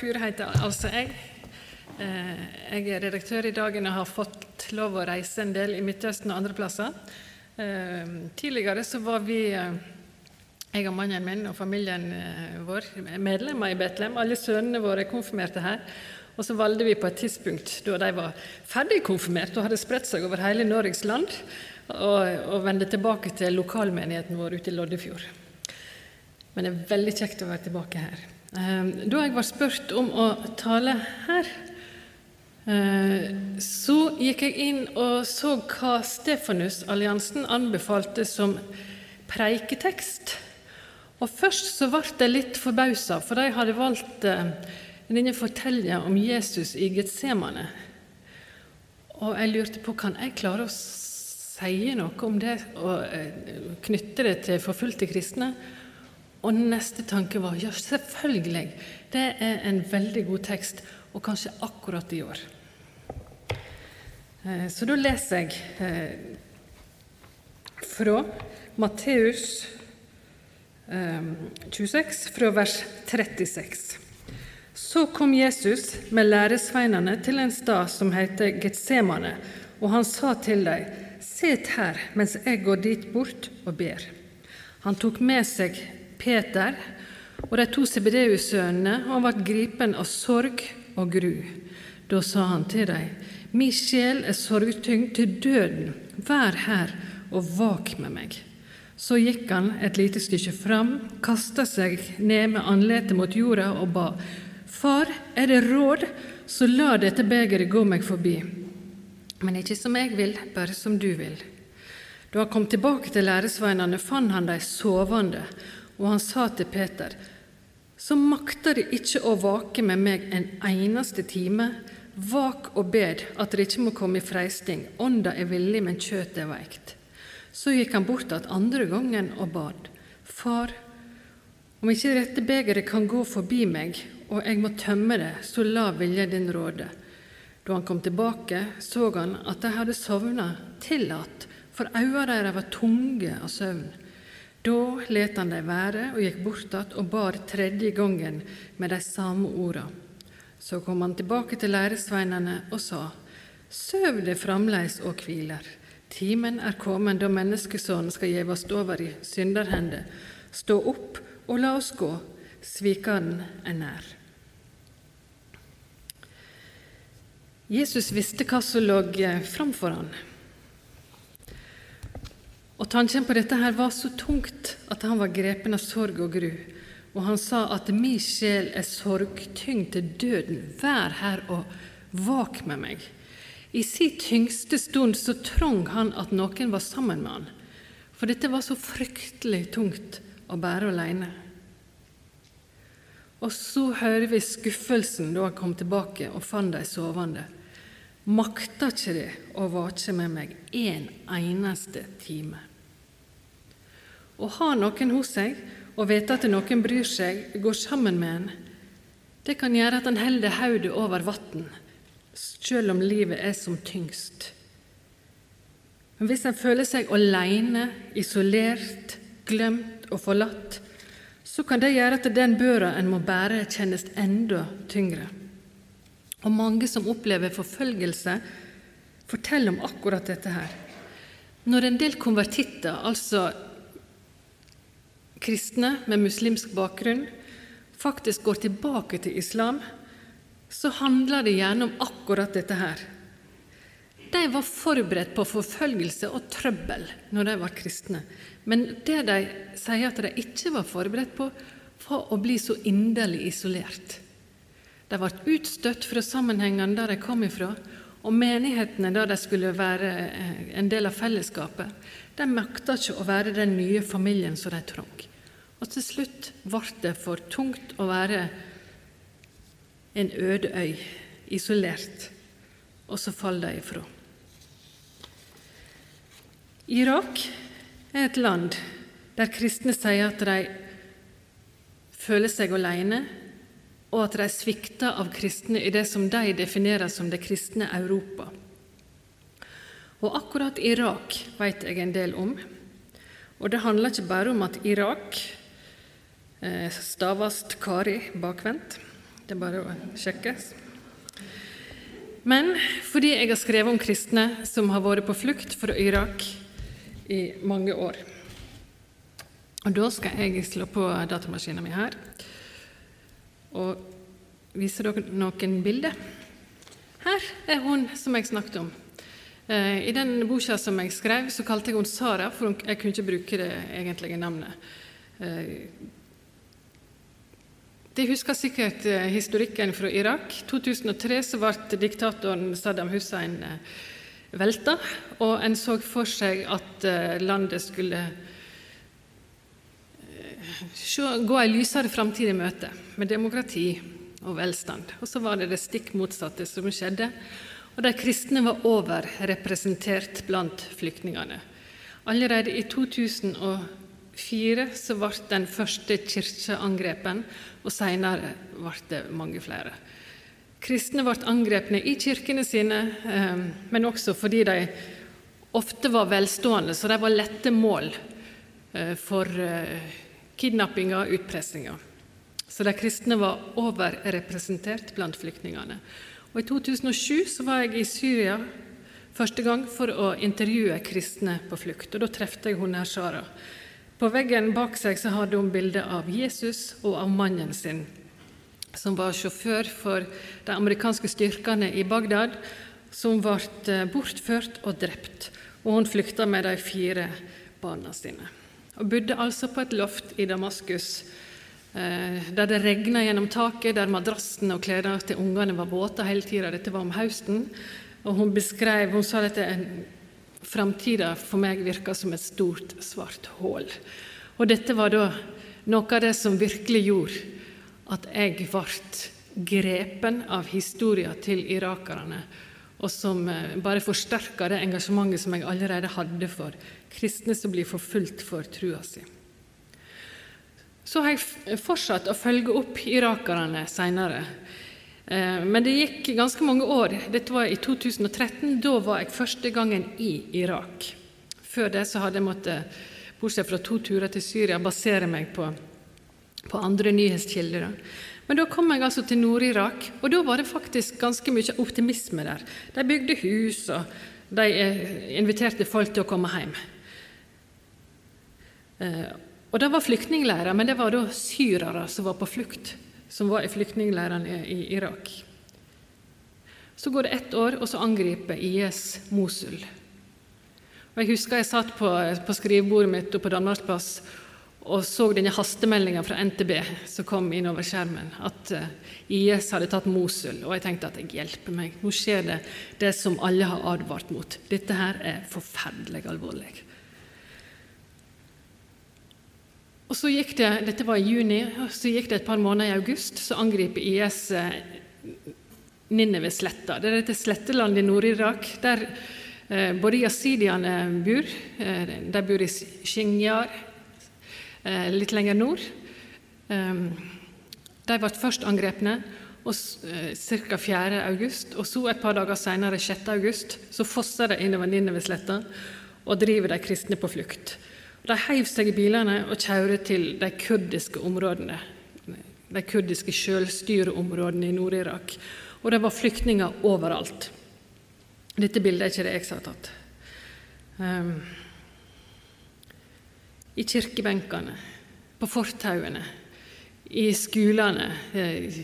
Kari heter altså jeg. Uh, jeg er redaktør i Dagen og har fått lov å reise en del i Midtøsten og andre plasser. Uh, tidligere så var vi, uh, jeg og mannen min og familien vår, medlemmer i Betlehem. Alle sønnene våre konfirmerte her. Og så valgte vi på et tidspunkt da de var ferdig konfirmert og hadde spredt seg over hele Norges land, å vende tilbake til lokalmenigheten vår ute i Loddefjord. Men det er veldig kjekt å være tilbake her. Eh, Da jeg var spurt om å tale her, eh, så gikk jeg inn og så hva Stefanusalliansen anbefalte som preiketekst. Og først så ble jeg litt forbausa, for de hadde valgt eh, denne fortellinga om Jesus i Getsemane. Og jeg lurte på kan jeg klare å si noe om det og eh, knytte det til forfulgte kristne. Og neste tanke var ja, selvfølgelig. Det er en veldig god tekst, og kanskje akkurat i år. Eh, Så da leser jeg eh, fra Matteus eh, 26, fra vers 36. Så kom Jesus med læresveinene til en stad som heter Getsemane, og han sa til dem, «Sitt her mens jeg går dit bort og ber. Han tok med seg Peter og de to Sebedeus-sønnene, han ble gripen av sorg og gru. Da sa han til dem, Min sjel er sorgtyngd til døden, vær her og vak med meg. Så gikk han et lite stykke fram, kasta seg ned med andletet mot jorda og ba, Far, er det råd, så la dette begeret gå meg forbi. Men ikke som jeg vil, bare som du vil. Da han kom tilbake til læresveinene, fant han dem sovende, og han sa til Peter, så makter de ikke å vake med meg en eneste time. Vak og bed at dere ikke må komme i freisting. Ånda er villig, men kjøttet er veikt. Så gikk han bort att andre gangen og bad. Far, om ikke dette begeret kan gå forbi meg, og jeg må tømme det, så la viljen din råde. Da han kom tilbake, så han at de hadde sovna tillatt, for øynene deres var tunge av søvn. Da let han dem være og gikk bort att og bar tredje gangen med de samme orda. Så kom han tilbake til læresveinene og sa, Søv det framleis og hviler. Timen er kommet da menneskesonen skal gjevast over i synderhender. Stå opp og la oss gå, svikaren er nær. Jesus visste hva som lå framfor han. Og tanken på dette her var så tungt at han var grepen av sorg og gru. Og han sa at min sjel er sorgtyngd til døden. Vær her og vak med meg. I sin tyngste stund så trong han at noen var sammen med han. For dette var så fryktelig tungt å bære alene. Og så hører vi skuffelsen da han kom tilbake og fant dem sovende. Makta ikke det å vake med meg en eneste time? Å ha noen hos seg og vite at noen bryr seg, går sammen med en, det kan gjøre at en holder hodet over vann, selv om livet er som tyngst. Men hvis en føler seg alene, isolert, glemt og forlatt, så kan det gjøre at den børa en må bære, kjennes enda tyngre. Og mange som opplever forfølgelse, forteller om akkurat dette her. Når en del konvertitter, altså kristne med muslimsk bakgrunn, faktisk går tilbake til islam, så handler det gjerne om akkurat dette her. De var forberedt på forfølgelse og trøbbel når de var kristne. Men det de sier at de ikke var forberedt på, var å bli så inderlig isolert. De ble utstøtt fra sammenhengene der de kom ifra, og menighetene der de skulle være en del av fellesskapet, de makta ikke å være den nye familien som de trong. Og til slutt ble det for tungt å være en øde øy, isolert, og så faller de ifra. Irak er et land der kristne sier at de føler seg alene, og at de svikter av kristne i det som de definerer som det kristne Europa. Og akkurat Irak vet jeg en del om. Og det handler ikke bare om at Irak eh, staves Kari bakvendt. Det er bare å sjekke. Men fordi jeg har skrevet om kristne som har vært på flukt fra Irak i mange år. Og Da skal jeg slå på datamaskinen min her og vise dere noen bilder. Her er hun som jeg snakket om. Eh, I den boka som jeg skrev, så kalte jeg henne Sara, for jeg kunne ikke bruke det egentlige navnet. Eh, de husker sikkert eh, historikken fra Irak. I 2003 så ble diktatoren Saddam Hussein velta, og en så for seg at landet skulle gå en lysere framtid i møte, med demokrati og velstand. Og så var det det stikk motsatte som skjedde, og de kristne var overrepresentert blant flyktningene. Allerede i 2004 så ble den første kirka angrepet, og senere ble det mange flere. Kristne ble angrepne i kirkene sine, eh, men også fordi de ofte var velstående, så de var lette mål eh, for kidnappinga kidnappinger og utpressinger. Så de kristne var overrepresentert blant flyktningene. Og I 2007 så var jeg i Syria første gang for å intervjue kristne på flukt. og Da traff jeg hun her Sara. På veggen bak seg så hadde hun bilde av Jesus og av mannen sin, som var sjåfør for de amerikanske styrkene i Bagdad, som ble eh, bortført og drept. Og hun flykta med de fire barna sine. Og bodde altså på et loft i Damaskus Eh, der det regna gjennom taket, der madrassen og klærne til ungene var våte hele tida. Dette var om høsten. Og hun beskrev, hun sa at framtida for meg virka som et stort, svart hull. Og dette var da noe av det som virkelig gjorde at jeg ble grepen av historia til irakerne, og som eh, bare forsterka det engasjementet som jeg allerede hadde for kristne som blir forfulgt for trua si. Så har jeg fortsatt å følge opp irakerne seinere. Eh, men det gikk ganske mange år. Dette var i 2013. Da var jeg første gangen i Irak. Før det så hadde jeg måttet, bortsett fra to turer til Syria, basere meg på, på andre nyhetskilder. Men da kom jeg altså til Nord-Irak, og da var det faktisk ganske mye optimisme der. De bygde hus, og de eh, inviterte folk til å komme hjem. Eh, og Det var flyktningleirer, men det var da syrere som var på flukt, som var i flyktningleirene i Irak. Så går det ett år, og så angriper IS Mosul. Og Jeg husker jeg satt på, på skrivebordet mitt på Danmarksplass og så denne hastemeldinga fra NTB som kom inn over skjermen, at eh, IS hadde tatt Mosul. Og jeg tenkte at jeg hjelper meg, nå skjer det det som alle har advart mot. Dette her er forferdelig alvorlig. Og så gikk det, Dette var i juni, og så gikk det et par måneder i august. Så angriper IS eh, Nineve-sletta. Det er dette slettelandet i Nord-Irak der eh, både jasidiene bor. Eh, de bor i Shinjar, eh, litt lenger nord. Eh, de ble først angrepne eh, ca. 4. august, og så et par dager senere, 6. august, så fosser de innover Nineve-sletta og driver de kristne på flukt. De heiv seg i bilene og kjørte til de kurdiske områdene, de kurdiske selvstyreområdene i Nord-Irak. Og det var flyktninger overalt. Dette bildet er ikke det jeg som har tatt. Um, I kirkebenkene, på fortauene, i skolene, eh,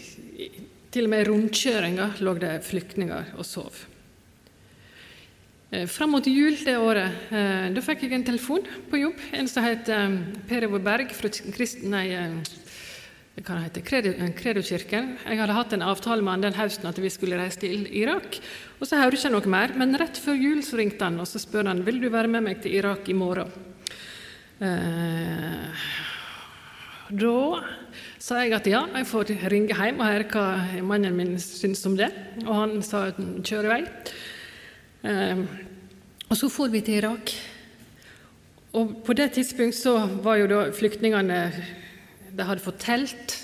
til og med i rundkjøringa lå det flyktninger og sov. Eh, fram mot jul det året eh, da fikk jeg en telefon på jobb. En som het eh, Per Evo Berg fra Krist... nei, hva heter Kredokirken. Jeg hadde hatt en avtale med han den høsten at vi skulle reise til Irak. Og Så hører jeg ikke noe mer, men rett før jul så ringte han og så spør han vil du være med meg til Irak i morgen. Eh, Da sa jeg at ja, jeg får ringe hjem og høre hva mannen min syns om det. Og han sa kjør i vei. Eh, og så for vi til Irak. Og på det tidspunkt så var jo da flyktningene De hadde fått telt,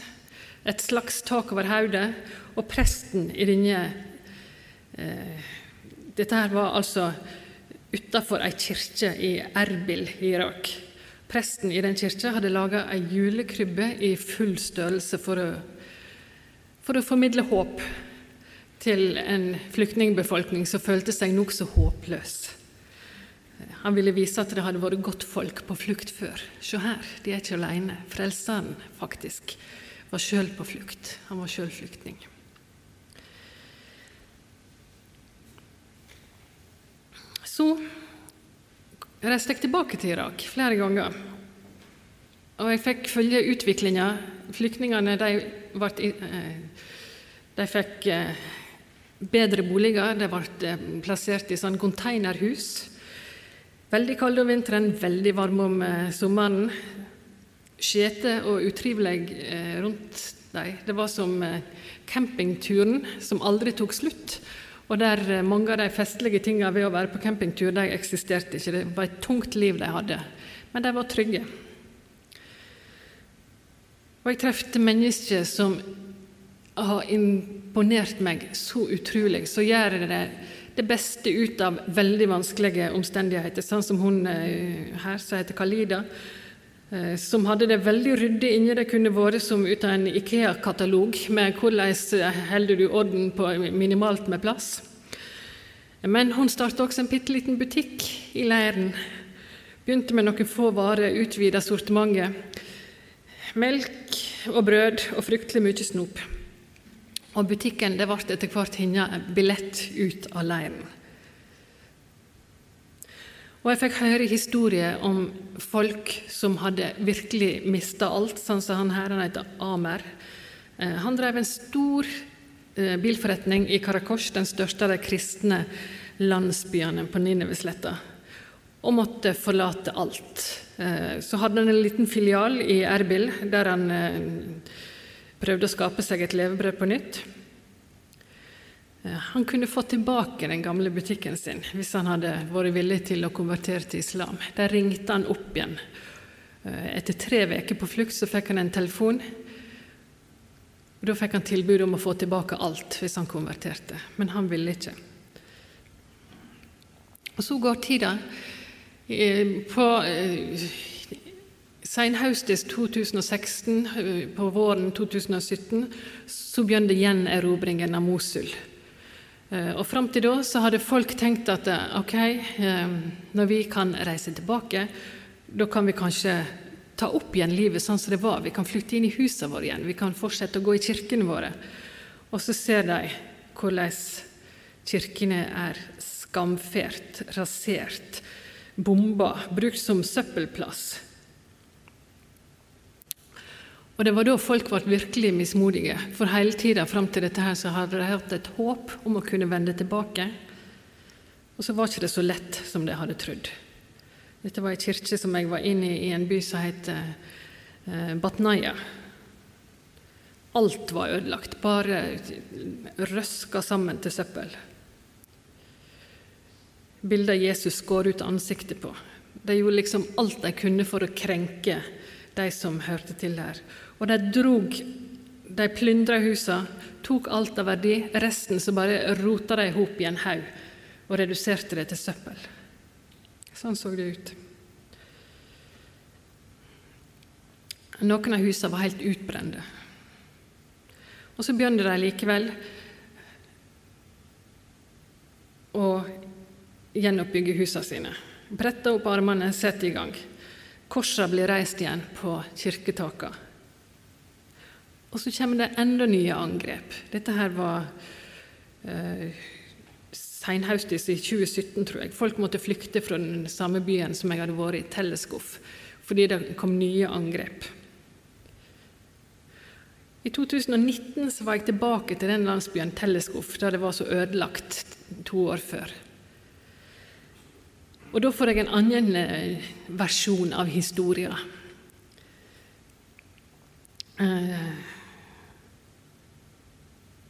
et slags tak over hodet, og presten i denne eh, Dette her var altså utafor ei kirke i Erbil i Irak. Presten i den kirka hadde laga ei julekrybbe i full størrelse for å, for å formidle håp til en flyktningbefolkning som følte seg nokså håpløs. Han ville vise at det hadde vært godt folk på flukt før. Se her, de er ikke alene. Frelseren, faktisk, var sjøl på flukt. Han var sjøl flyktning. Så reiste jeg tilbake til Irak flere ganger. Og jeg fikk følge utviklinga. Flyktningene de, ble, eh, de fikk eh, bedre boliger. De ble eh, plassert i sånn containerhus. Veldig kalde om vinteren, veldig varme om sommeren. Skjete og utrivelig rundt dem. Det var som campingturen som aldri tok slutt. Og der eh, mange av de festlige tingene ved å være på campingtur de eksisterte ikke. Det var et tungt liv de hadde. Men de var trygge. Og jeg trefte mennesker som har imponert meg så utrolig, så gjør det det beste ut av veldig vanskelige omstendigheter. Sånn som hun eh, her, som heter Kalida, eh, som hadde det veldig ryddig inni det kunne vært som ut av en Ikea-katalog med hvordan holder du orden på minimalt med plass. Men hun starta også en bitte liten butikk i leiren. Begynte med noen få varer, utvida sortimentet. Melk og brød og fryktelig mye snop. Og butikken det ble etter hvert hennes billett ut av leiren. Og jeg fikk høre historier om folk som hadde virkelig mista alt, sånn som han her, han heter Amer. Eh, han drev en stor eh, bilforretning i Karakosh, den største av de kristne landsbyene på Ninevesletta, og måtte forlate alt. Eh, så hadde han en liten filial i Erbil, der han prøvde å skape seg et levebrød på nytt. Eh, han kunne fått tilbake den gamle butikken sin hvis han hadde vært villig til å konvertere til islam. Der ringte han opp igjen. Eh, etter tre uker på flukt så fikk han en telefon. Da fikk han tilbud om å få tilbake alt hvis han konverterte, men han ville ikke. Og Så går tida. Eh, på senhøstes 2016, på våren 2017, så begynte gjenerobringen av Mosul. Eh, og Fram til da så hadde folk tenkt at eh, ok, eh, når vi kan reise tilbake, da kan vi kanskje ta opp igjen livet sånn som det var. Vi kan flytte inn i husene våre igjen, vi kan fortsette å gå i kirkene våre. Og så ser de hvordan kirkene er skamfert, rasert, bomba, brukt som søppelplass. Og Det var da folk ble virkelig mismodige, for hele tida fram til dette her så hadde de hatt et håp om å kunne vende tilbake. Og så var ikke det så lett som de hadde trodd. Dette var ei kirke som jeg var inne i i en by som het eh, Batnaya. Alt var ødelagt, bare røska sammen til søppel. Bildet Jesus går ut ansiktet på. De gjorde liksom alt de kunne for å krenke de som hørte til her. Og de drog De plyndra husa, tok alt av verdi, resten så bare rota de i hop i en haug og reduserte det til søppel. Sånn så det ut. Noen av husene var helt utbrente. Og så begynte de likevel å gjenoppbygge husene sine. Bretta opp armene, sette i gang. Korsene blir reist igjen på kirketakene. Og så kommer det enda nye angrep. Dette her var eh, senhøstes i 2017, tror jeg. Folk måtte flykte fra den samme byen som jeg hadde vært i, Teleskov, fordi det kom nye angrep. I 2019 så var jeg tilbake til den landsbyen Teleskov, der det var så ødelagt to år før. Og Da får jeg en annen eh, versjon av historien. eh,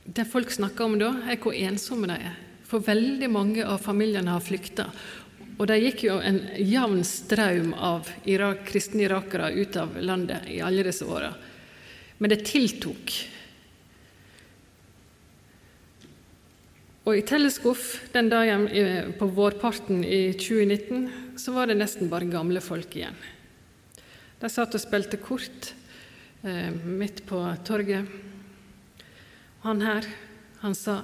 Det folk snakker om da, er hvor ensomme de er. For veldig mange av familiene har flykta. Og det gikk jo en jevn strøm av Irak, kristne irakere ut av landet i alle disse åra. Men det tiltok. Og i Teleskuff den dagen på vårparten i 2019 så var det nesten bare gamle folk igjen. De satt og spilte kort eh, midt på torget. Han her, han sa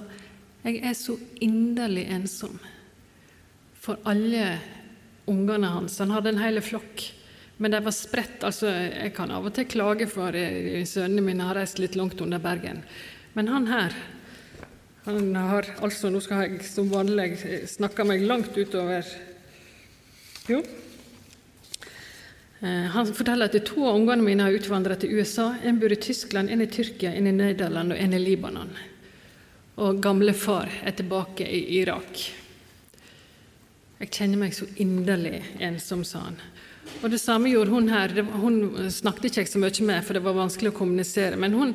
'Jeg er så inderlig ensom' for alle ungene hans. Han hadde en hel flokk, men de var spredt. Altså, jeg kan av og til klage for eh, sønnene mine har reist litt langt under Bergen. Men han her han har altså, Nå skal jeg som vanlig snakke meg langt utover Jo. Eh, han forteller at to av ungene mine har utvandret til USA. En bor i Tyskland, en i Tyrkia, en i Nederland og en i Libanon. Og gamlefar er tilbake i Irak. Jeg kjenner meg så inderlig ensom, sa han. Og det samme gjorde hun her. Hun snakket ikke så mye med, for det var vanskelig å kommunisere. Men hun,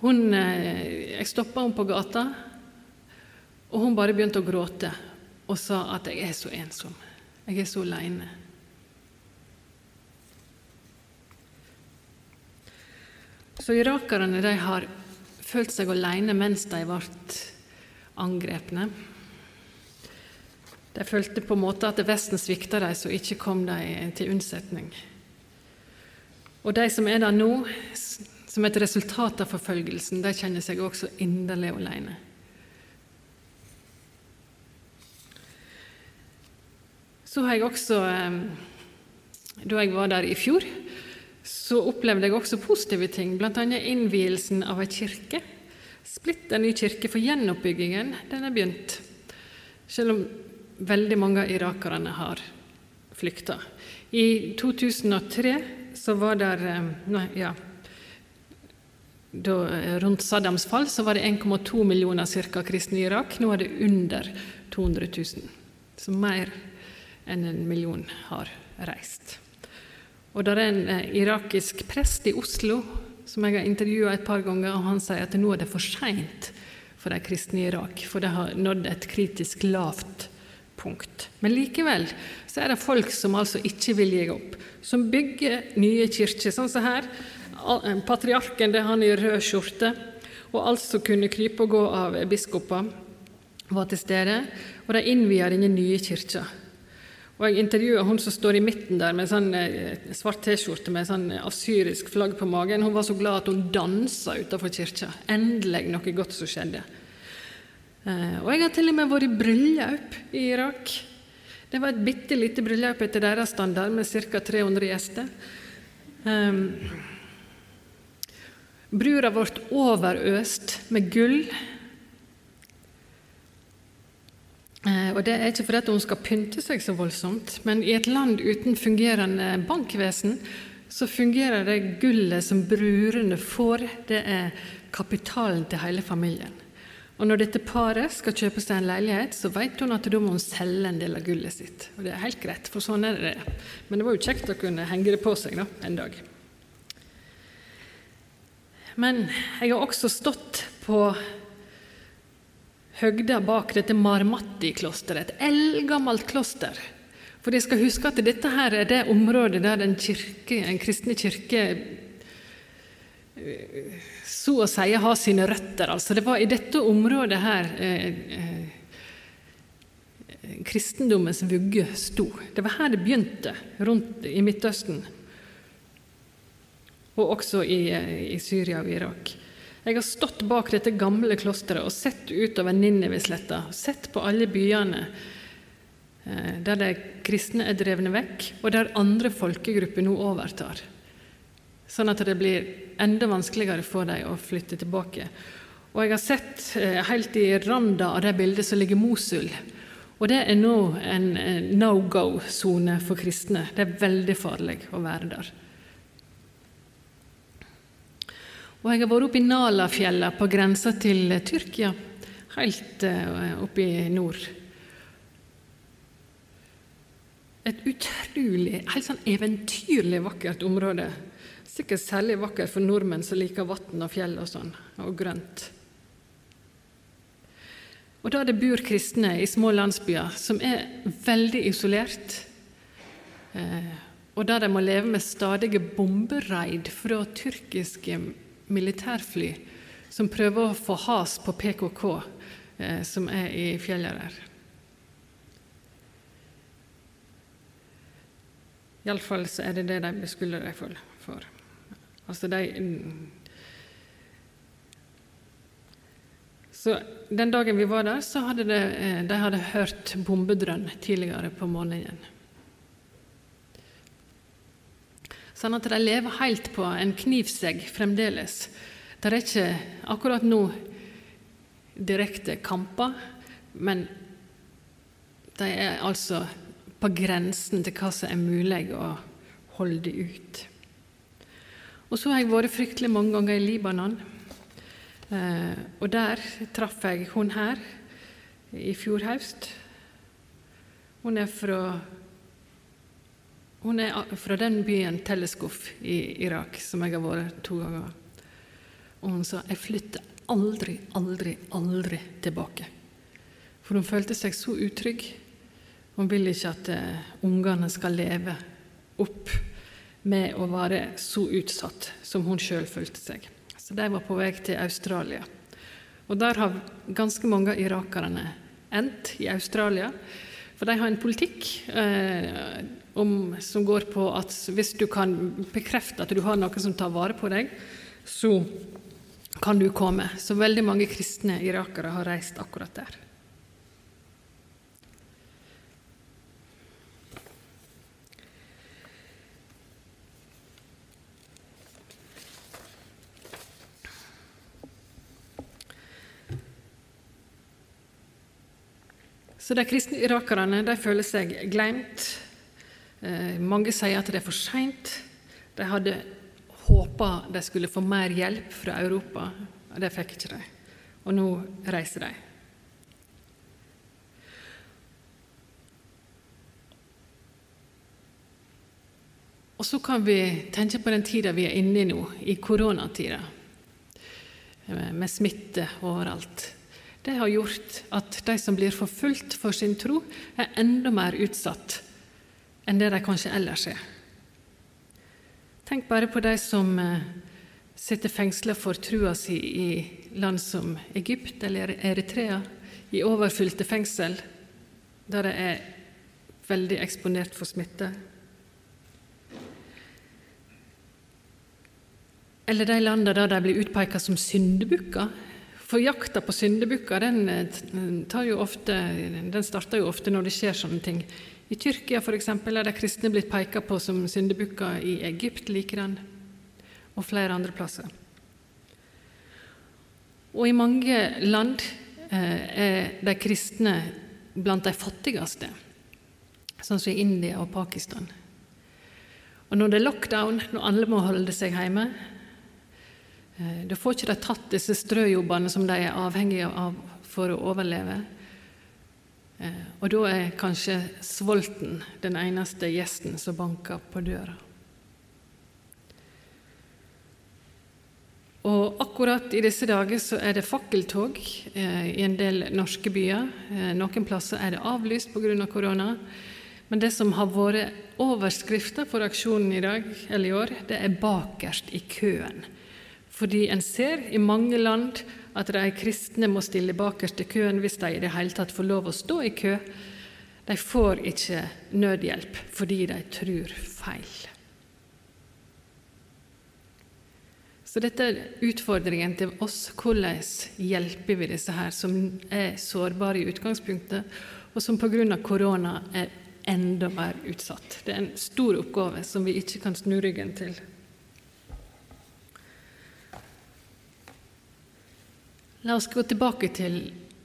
hun eh, Jeg stoppa henne på gata, og hun bare begynte å gråte og sa at 'jeg er så ensom'. Jeg er så aleine. Så irakerne de har følt seg alene mens de ble angrepne. De følte på en måte at Vesten svikta dem, så ikke kom de til unnsetning. Og de som er der nå, som et resultat av forfølgelsen, de kjenner seg også inderlig alene. Så har jeg også, eh, da jeg var der i fjor, så opplevde jeg også positive ting, bl.a. innvielsen av ei kirke. Splitter ny kirke, for gjenoppbyggingen den er begynt. Selv om veldig mange av irakerne har flykta. I 2003 så var det eh, nei, ja, da, eh, Rundt Saddams fall så var det 1,2 millioner cirka kristne i Irak. Nå er det under 200 000. Så mer enn en million har reist. Og det er en eh, irakisk prest i Oslo som jeg har intervjua et par ganger, og han sier at nå er det for seint for de kristne i Irak, for de har nådd et kritisk lavt punkt. Men likevel så er det folk som altså ikke vil gi opp, som bygger nye kirker, sånn som her. Eh, patriarken det er han i rød skjorte, og altså kunne krype og gå av biskoper, var til stede, og de innvier denne nye kirka. Og Jeg intervjua hun som står i midten der med sånn eh, svart T-skjorte med sånn asyrisk flagg på magen. Hun var så glad at hun dansa utenfor kirka. Endelig noe godt som skjedde. Eh, og jeg har til og med vært i bryllup i Irak. Det var et bitte lite bryllup etter deres standard med ca. 300 gjester. Um, Brura ble overøst med gull Eh, og Det er ikke fordi hun skal pynte seg så voldsomt, men i et land uten fungerende bankvesen så fungerer det gullet som brurene får, det er kapitalen til hele familien. Og Når dette paret skal kjøpe seg en leilighet, så vet hun at da må hun selge en del av gullet sitt. Og Det er helt greit, for sånn er det. Men det var jo kjekt å kunne henge det på seg da, en dag. Men jeg har også stått på høgda bak dette Marmatti-klosteret, et eldgammelt kloster. For de skal huske at dette her er det området der den, kirke, den kristne kirke så å si har sine røtter. Altså det var i dette området her eh, eh, kristendommens vugge sto. Det var her det begynte, rundt i Midtøsten. Og også i, eh, i Syria og Irak. Jeg har stått bak dette gamle klosteret og sett utover Ninnevesletta, sett på alle byene eh, der de kristne er drevne vekk, og der andre folkegrupper nå overtar. Sånn at det blir enda vanskeligere for dem å flytte tilbake. Og jeg har sett eh, helt i randa av det bildet som ligger Mosul. Og det er nå en no go-sone for kristne. Det er veldig farlig å være der. Og jeg har vært oppe i Nalafjella, på grensa til Tyrkia, helt uh, oppe i nord. Et utrolig, helt sånn eventyrlig vakkert område. Sikkert særlig vakkert for nordmenn som liker vann og fjell og sånn, og grønt. Og da det bor kristne i små landsbyer som er veldig isolert, eh, og der de må leve med stadige bombereid fra tyrkiske militærfly som prøver å få has på PKK, eh, som er i fjellet der. Iallfall så er det det de beskylder dem for. Altså de Så Den dagen vi var der, så hadde de, eh, de hadde hørt bombedrønn tidligere på morgenen. Sånn at de lever helt på en knivsegg fremdeles. Det er ikke akkurat nå direkte kamper, men de er altså på grensen til hva som er mulig å holde ut. Og så har jeg vært fryktelig mange ganger i Libanon. Eh, og der traff jeg hun her i fjor høst. Hun er fra hun er fra den byen Teleskuf i Irak, som jeg har vært to ganger. Og hun sa jeg flytter aldri, aldri, aldri tilbake. For hun følte seg så utrygg. Hun vil ikke at uh, ungene skal leve opp med å være så utsatt som hun sjøl følte seg. Så de var på vei til Australia. Og der har ganske mange av irakerne endt i Australia. For de har en politikk eh, om, som går på at hvis du kan bekrefte at du har noe som tar vare på deg, så kan du komme. Så veldig mange kristne irakere har reist akkurat der. Så de kristne irakerne de føler seg glemt. Eh, mange sier at det er for seint. De hadde håpa de skulle få mer hjelp fra Europa. Det fikk ikke de. Og nå reiser de. Og så kan vi tenke på den tida vi er inne i nå, i koronatida, med smitte overalt det har gjort at de som blir forfulgt for sin tro, er enda mer utsatt enn det de kanskje ellers er. Tenk bare på de som eh, sitter fengsla for trua si i land som Egypt eller Eritrea, i overfylte fengsel, der de er veldig eksponert for smitte. Eller de landene der de blir utpeka som syndebukker for jakta på syndebukker den, den, starter jo ofte når det skjer sånne ting. I Tyrkia for eksempel, er de kristne blitt peka på som syndebukker i Egypt likedan, og flere andre plasser. Og i mange land eh, er de kristne blant de fattigste, sånn som i India og Pakistan. Og når det er lockdown, når alle må holde seg hjemme, da får ikke de tatt disse strøjobbene som de er avhengige av for å overleve. Eh, og da er kanskje sulten den eneste gjesten som banker på døra. Og akkurat i disse dager så er det fakkeltog eh, i en del norske byer. Noen plasser er det avlyst pga. Av korona. Men det som har vært overskrifta for aksjonen i dag, eller i år, det er 'bakerst i køen'. Fordi en ser i mange land at de kristne må stille bakerst i køen hvis de i det hele tatt får lov å stå i kø. De får ikke nødhjelp fordi de tror feil. Så dette er utfordringen til oss. Hvordan hjelper vi disse her som er sårbare i utgangspunktet, og som pga. korona er enda mer utsatt? Det er en stor oppgave som vi ikke kan snu ryggen til. La oss gå tilbake til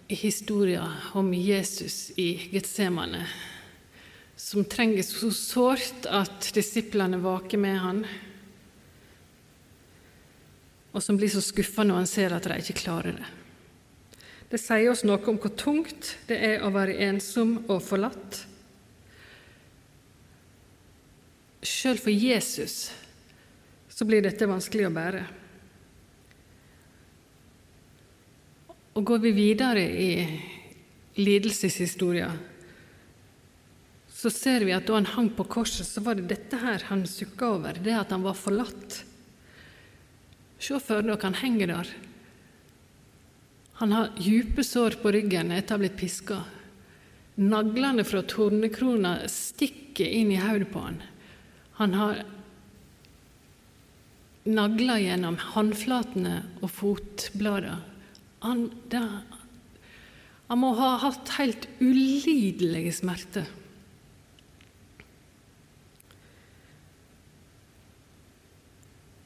historien om Jesus i Getsemane, som trenger så sårt at disiplene vaker med han, og som blir så skuffa når han ser at de ikke klarer det. Det sier oss noe om hvor tungt det er å være ensom og forlatt. Sjøl for Jesus så blir dette vanskelig å bære. Og går vi videre i lidelseshistoria, så ser vi at da han hang på korset, så var det dette her han sukka over, det at han var forlatt. Se for dere han henger der. Han har dype sår på ryggen etter å ha blitt piska. Naglene fra tornekrona stikker inn i hodet på han. Han har nagler gjennom håndflatene og fotbladene. Han, han må ha hatt helt ulidelige smerter.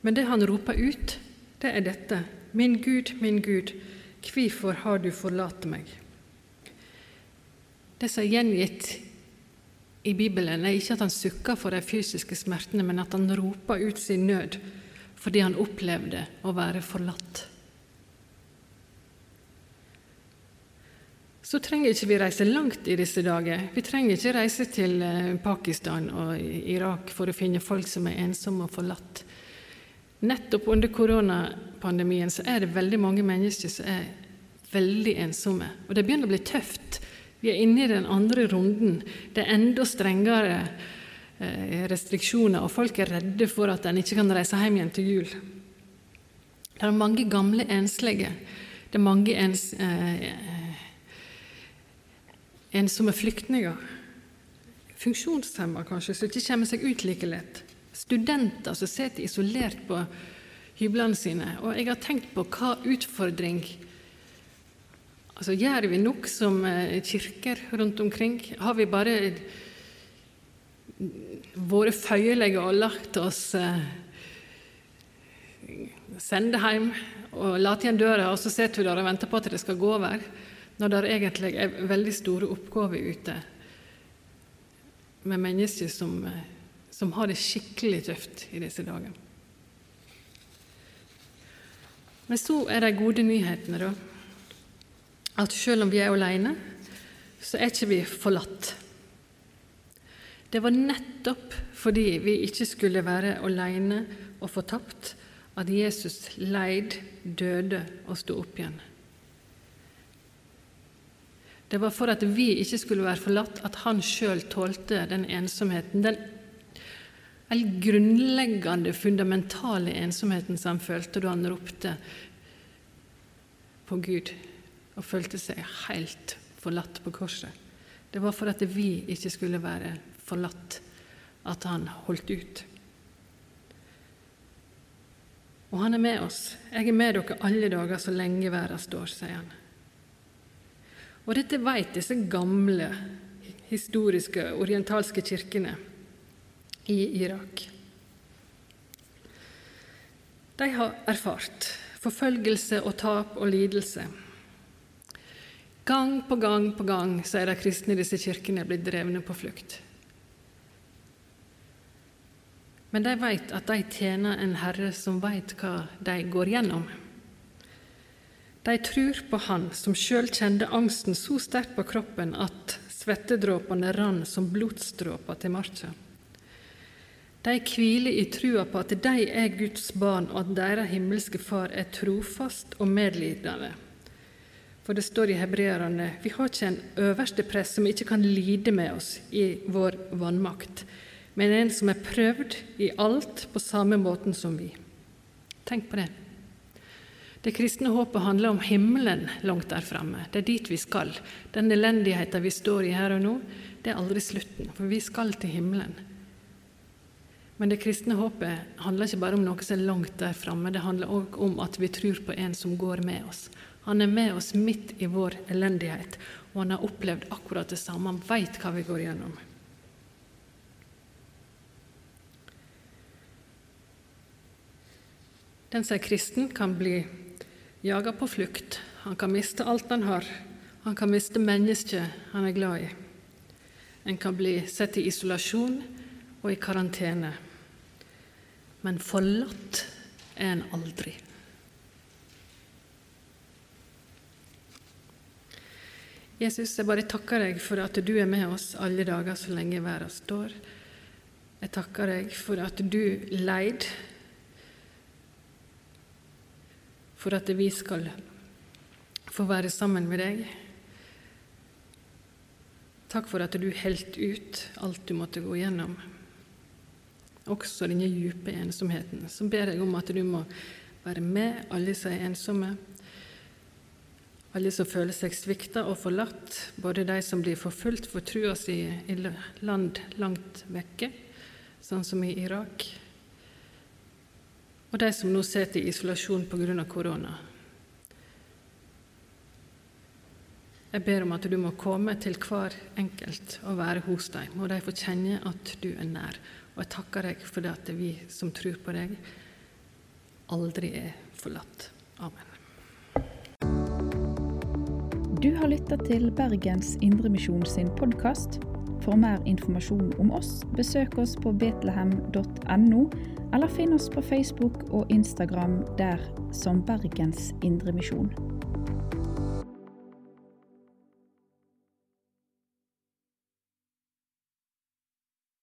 Men det han roper ut, det er dette. Min Gud, min Gud, hvorfor har du forlatt meg? Det som er gjengitt i Bibelen, er ikke at han sukker for de fysiske smertene, men at han roper ut sin nød fordi han opplevde å være forlatt. Så trenger ikke vi reise langt i disse dager. Vi trenger ikke reise til eh, Pakistan og Irak for å finne folk som er ensomme og forlatt. Nettopp under koronapandemien så er det veldig mange mennesker som er veldig ensomme. Og det begynner å bli tøft. Vi er inne i den andre runden. Det er enda strengere eh, restriksjoner, og folk er redde for at en ikke kan reise hjem igjen til jul. Det er mange gamle enslige. Det er mange ens, eh, ensomme flyktninger. Funksjonshemma kanskje, som ikke kommer seg ut like lett studenter som sitter isolert på hyblene sine. Og jeg har tenkt på hva utfordring Altså, Gjør vi nok som eh, kirker rundt omkring? Har vi bare vært føyelige og lagt oss eh, sende hjem og late igjen døra, og så sitter vi der og venter på at det skal gå over, når det egentlig er veldig store oppgaver ute med mennesker som eh, som har det skikkelig tøft i disse dager. Men så er de gode nyhetene, da. At selv om vi er alene, så er ikke vi forlatt. Det var nettopp fordi vi ikke skulle være alene og fortapt, at Jesus leid, døde og sto opp igjen. Det var for at vi ikke skulle være forlatt, at han sjøl tålte den ensomheten, den grunnleggende, fundamentale ensomheten som han følte da han ropte på Gud og følte seg helt forlatt på korset. Det var for at vi ikke skulle være forlatt, at han holdt ut. Og han er med oss. Jeg er med dere alle dager så lenge verden står, sier han. Og dette vet disse gamle, historiske, orientalske kirkene i Irak. De har erfart forfølgelse og tap og lidelse. Gang på gang på gang så er de kristne i disse kirkene blitt drevne på flukt. Men de vet at de tjener en herre som vet hva de går gjennom. De tror på Han som sjøl kjente angsten så sterkt på kroppen at svettedråpene rann som blodsdråper til marka. De hviler i trua på at de er Guds barn, og at deres himmelske Far er trofast og medlidende. For det står i hebreerne vi har ikke en øverste prest som ikke kan lide med oss i vår vannmakt, men en som er prøvd i alt på samme måten som vi. Tenk på det. Det kristne håpet handler om himmelen langt der framme. Det er dit vi skal. Den elendigheten vi står i her og nå, det er aldri slutten, for vi skal til himmelen. Men det kristne håpet handler ikke bare om noe som er langt der framme, det handler òg om at vi tror på en som går med oss. Han er med oss midt i vår elendighet, og han har opplevd akkurat det samme. Han veit hva vi går gjennom. Den som er kristen, kan bli jaga på flukt. Han kan miste alt han har. Han kan miste mennesket han er glad i. En kan bli satt i isolasjon og i karantene. Men forlatt er en aldri. Jesus, jeg bare takker deg for at du er med oss alle dager så lenge verden står. Jeg takker deg for at du leid for at vi skal få være sammen med deg. Takk for at du helt ut alt du måtte gå gjennom, også denne dype ensomheten. Så ber jeg om at du må være med alle som er ensomme, alle som føler seg svikta og forlatt, både de som blir forfulgt for trua si i land langt vekke, sånn som i Irak, og de som nå sitter i isolasjon pga. korona. Jeg ber om at du må komme til hver enkelt og være hos dem, og de får kjenne at du er nær. Og jeg takker deg for det at vi som tror på deg, aldri er forlatt. Amen. Du har lytta til Bergens Indremisjon sin podkast. For mer informasjon om oss, besøk oss på betlehem.no, eller finn oss på Facebook og Instagram der som Bergens Indremisjon.